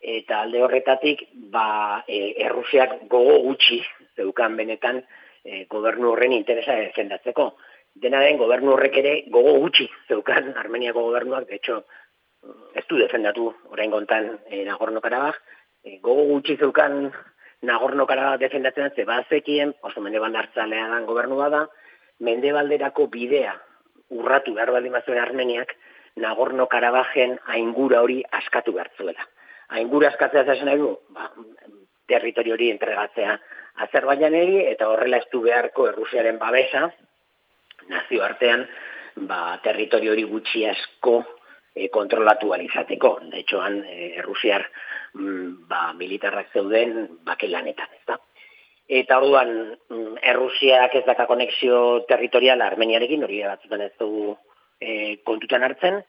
eta alde horretatik ba e, Errusiak gogo gutxi zeukan benetan e, gobernu horren interesa defendatzeko. Dena den gobernu horrek ere gogo gutxi zeukan Armeniako gobernuak, de hecho ez du defendatu orain gontan e, Nagorno-Karabaj, e, gogo gutxi zeukan Nagorno-Karabaj defendatzen ze bazekien, oso mendeban hartzalea dan gobernu da, mendebalderako bidea urratu behar baldin bazuen Armeniak, Nagorno-Karabajen aingura hori askatu behartzuela aingura askatzea zazen nahi du, ba, territorio hori entregatzea Azerbaijaneri eta horrela estu beharko Errusiaren babesa, nazio artean, ba, territorio hori gutxi asko e, kontrolatu alizateko. De hecho, han, e, Errusiar mm, ba, militarrak zeuden bakelanetan, ez da? Eta orduan, mm, Errusiak ez daka konexio territorial Armeniarekin, hori batzutan ez du e, kontutan hartzen,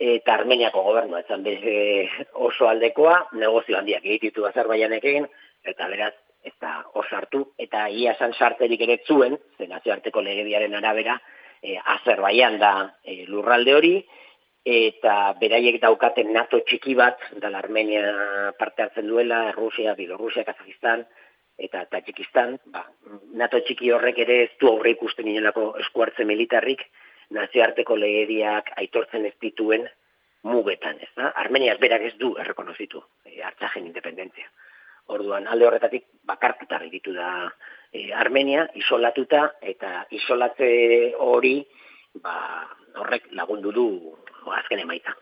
eta Armeniako gobernua etzan beze oso aldekoa, negozio handiak egititu Azerbaianekin, eta beraz, ez da osartu, eta ia san sarterik ere zuen, zen nazioarteko legediaren arabera, e, Azerbaian da e, lurralde hori, eta beraiek daukaten NATO txiki bat, da Armenia parte hartzen duela, Rusia, Bielorrusia, Kazakistan, eta Tajikistan, ba, NATO txiki horrek ere ez du aurre ikusten inolako eskuartze militarrik, nazioarteko legediak aitortzen ez dituen mugetan, ez da? Armeniak berak ez du errekonozitu e, hartzajen independentzia. Orduan, alde horretatik bakartuta ditu da e, Armenia, isolatuta, eta isolatze hori ba, horrek lagundu du azken emaita.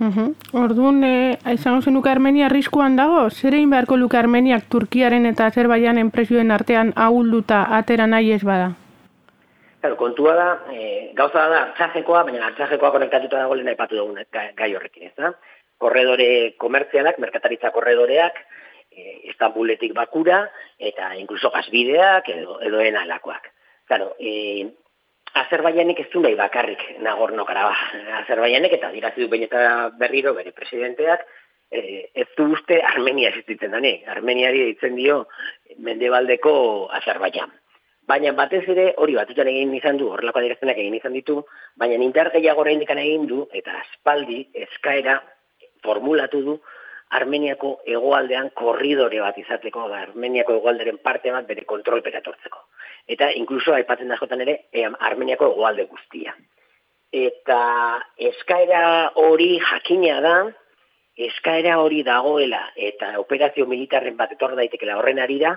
Mhm. Orduan, e, izango zenuke Armenia arriskuan dago? Zer egin beharko luke Armeniak Turkiaren eta Azerbaijanen presioen artean ahulduta atera nahi ez bada? Claro, kontua da, e, gauza da artzajekoa, baina artzajekoa konektatuta dago lehen aipatu dugun gai, gai horrekin, ez da? Korredore komertzialak, merkataritza korredoreak, e, Istanbuletik bakura, eta inkluso gazbideak edo, edo enalakoak. Claro, e, Azerbaianek ez du nahi bakarrik Nagorno Karabaj. Azerbaianek eta dirazi du behin eta berriro bere presidenteak, eh, ez du uste Armenia existitzen dani. Armeniari ditzen dio mendebaldeko Azerbaian. Baina batez ere hori batutan egin izan du, horrelako adiraztenak egin izan ditu, baina indar gehiago egin du eta aspaldi eskaera formulatu du Armeniako hegoaldean korridore bat izateko, da Armeniako hegoalderen parte bat bere kontrolpera etortzeko. Eta inkluso aipatzen da askotan ere e, Armeniako hegoalde guztia. Eta eskaera hori jakina da, eskaera hori dagoela eta operazio militarren bat etor daitekela horren arira,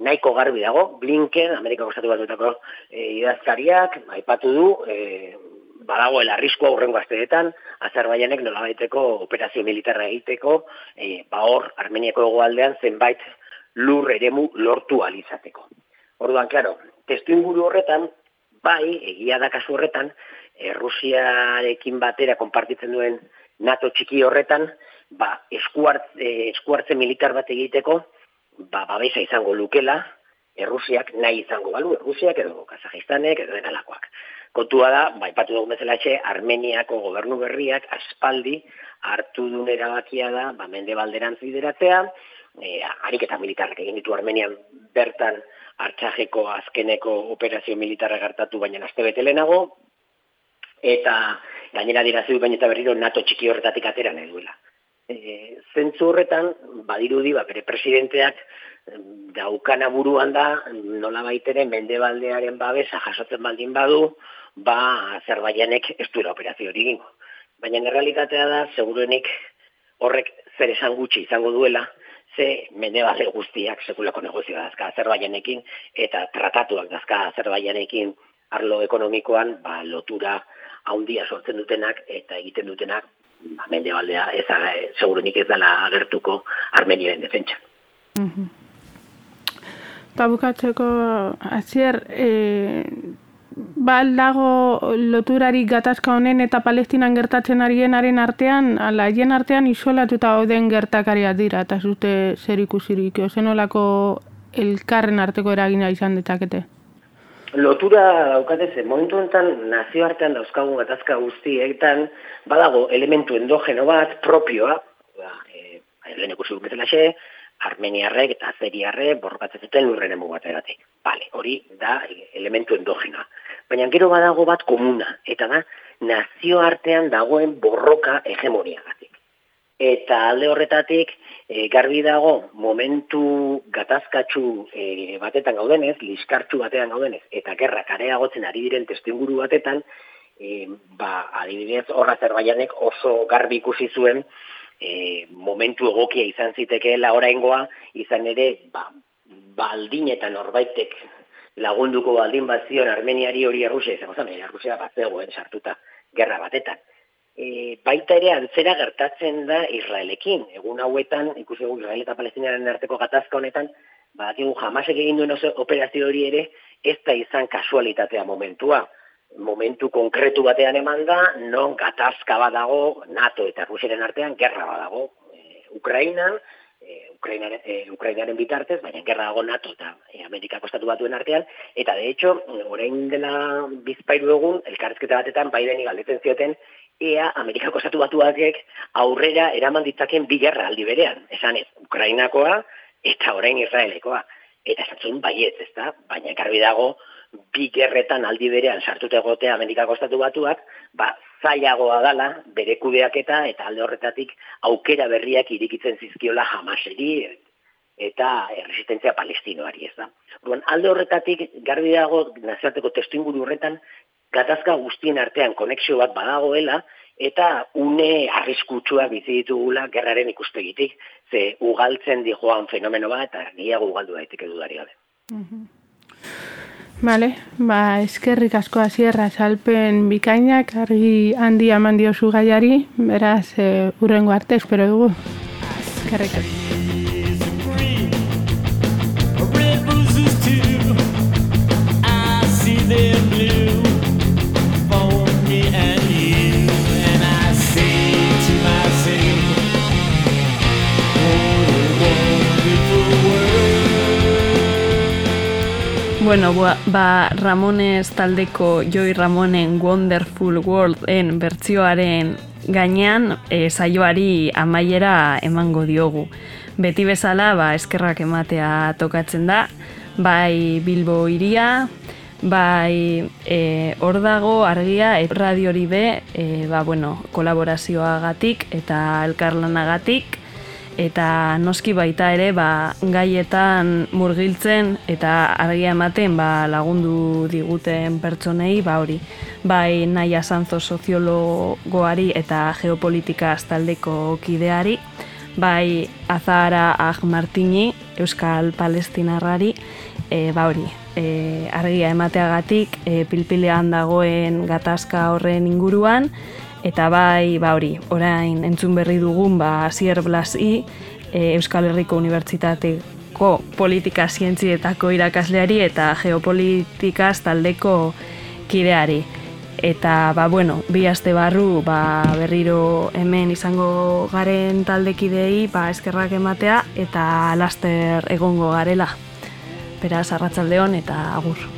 nahiko garbi dago, Blinken, Amerikako Estatu Batuetako e, idazkariak, aipatu du, e, badagoela arriskua aurrengo asteetan, Azerbaianek nolabaiteko operazio militarra egiteko, e, ba hor, Armeniako hegoaldean zenbait lur eremu lortu alizateko. Orduan, claro, testu inguru horretan, bai, egia da kasu horretan, e, Rusiarekin batera konpartitzen duen NATO txiki horretan, ba, eskuart, e, eskuartze militar bat egiteko, ba, babesa izango lukela, Errusiak nahi izango balu, Errusiak edo Kazajistanek edo denalakoak. Kontua da, ba, ipatu dugu bezala etxe, Armeniako gobernu berriak aspaldi hartu duen erabakia da, ba, mende balderantz bideratzea, e, harik eta militarrak egin ditu Armenian bertan hartxajeko azkeneko operazio militarra gartatu baina aste bete lehenago, eta gainera dira zeu baina eta berriro NATO txiki horretatik atera nahi duela. E, zentzu horretan, badirudi, ba, bere presidenteak daukana buruan da, nola baitere, mendebaldearen babesa jasotzen baldin badu, ba, Azerbaianek ez duela operazio hori egingo. Baina errealitatea da, seguruenik horrek zer esan gutxi izango duela, ze mendebalde guztiak sekulako negozioa dazka Azerbaianekin, eta tratatuak dazka Azerbaianekin arlo ekonomikoan, ba, lotura haundia sortzen dutenak, eta egiten dutenak, ba, mendebaldea ez da, eh, seguruenik ez dela agertuko Armeniaren defentsa. Eta bukatzeko, azier, e, bal dago loturari gatazka honen eta Palestinan gertatzen arienaren artean, ala hien artean isolatuta dauden gertakariak dira, eta zute zer ikusirik, zenolako elkarren arteko eragina izan detakete. Lotura daukate ze momentu honetan nazioartean dauzkagun gatazka guztietan badago elementu endogeno bat propioa, ba, e, lehen ikusi dut bezalaxe, armeniarrek eta azeriarrek borrokatzen zuten lurren emu bateratik. Vale, hori da elementu endogenoa. Baina gero badago bat komuna, eta da nazioartean dagoen borroka hegemoniagatik. Eta alde horretatik, e, garbi dago momentu gatazkatxu e, batetan gaudenez, liskartxu batean gaudenez, eta gerrak areagotzen ari diren testuinguru batetan, e, ba, adibidez, horra zerbaianek oso garbi ikusi zuen, e, momentu egokia izan zitekeela oraingoa, izan ere, ba, baldin eta norbaitek lagunduko baldin bat zion Armeniari hori Errusia zen, Errusia bat zegoen sartuta gerra batetan. E, baita ere antzera gertatzen da Israelekin. Egun hauetan, ikusi dugu Israel eta Palestinaren arteko gatazka honetan, badakigu jamasek egin duen oso operazio hori ere, ez da izan kasualitatea momentua. Momentu konkretu batean eman da, non gatazka badago NATO eta Rusiaren artean gerra badago. E, Ukrainan, e, Ukrainaren, Ukrainaren bitartez, baina gerra dago NATO eta e, Amerikako estatu batuen artean, eta de hecho, orain dela bizpairu egun, elkarrezketa batetan, Bideni galdetzen zioten, ea Amerikako estatu batuakek aurrera eraman ditzaken bi gerra aldi berean. Esan ez, Ukrainakoa eta orain Israelekoa. Eta esatzen baiet, ez da? Baina garbi dago, bi gerretan aldi berean sartute egotea Amerikako estatu batuak, ba, zailagoa dala, bere kudeaketa eta alde horretatik aukera berriak irikitzen zizkiola jamaseri eta resistentzia palestinoari, ez da. Orduan, alde horretatik garbi dago nazioarteko testu inguru horretan gatazka guztien artean konexio bat badagoela eta une arriskutsua bizi ditugula gerraren ikuspegitik, ze ugaltzen di joan fenomeno bat eta gehiago ugaldu daiteke dudari gabe. Vale, ba, eskerrik asko hasierra salpen bikainak argi handi eman diozu gaiari, beraz, e, urrengo arte espero dugu. Eskerrik asko. Bueno, ba, Ramones taldeko Joy Ramonen Wonderful World en bertsioaren gainean e, saioari amaiera emango diogu. Beti bezala, ba, eskerrak ematea tokatzen da, bai Bilbo iria, bai e, hor dago argia et radio hori be, e, ba, bueno, kolaborazioagatik eta elkarlanagatik, eta noski baita ere ba, gaietan murgiltzen eta argia ematen ba, lagundu diguten pertsonei ba hori. Bai Naia Sanzo soziologoari eta geopolitika taldeko kideari bai Azara Aj Martini Euskal Palestinarrari e, ba hori e, argia emateagatik e, pilpilean dagoen gatazka horren inguruan Eta bai, ba hori, orain entzun berri dugun, ba, Asier Blasi, e, Euskal Herriko Unibertsitateko politika zientzietako irakasleari eta geopolitikaz taldeko kideari. Eta, ba, bueno, bi aste barru, ba, berriro hemen izango garen taldekidei, ba, eskerrak ematea eta laster egongo garela. Beraz, arratsalde on eta agur.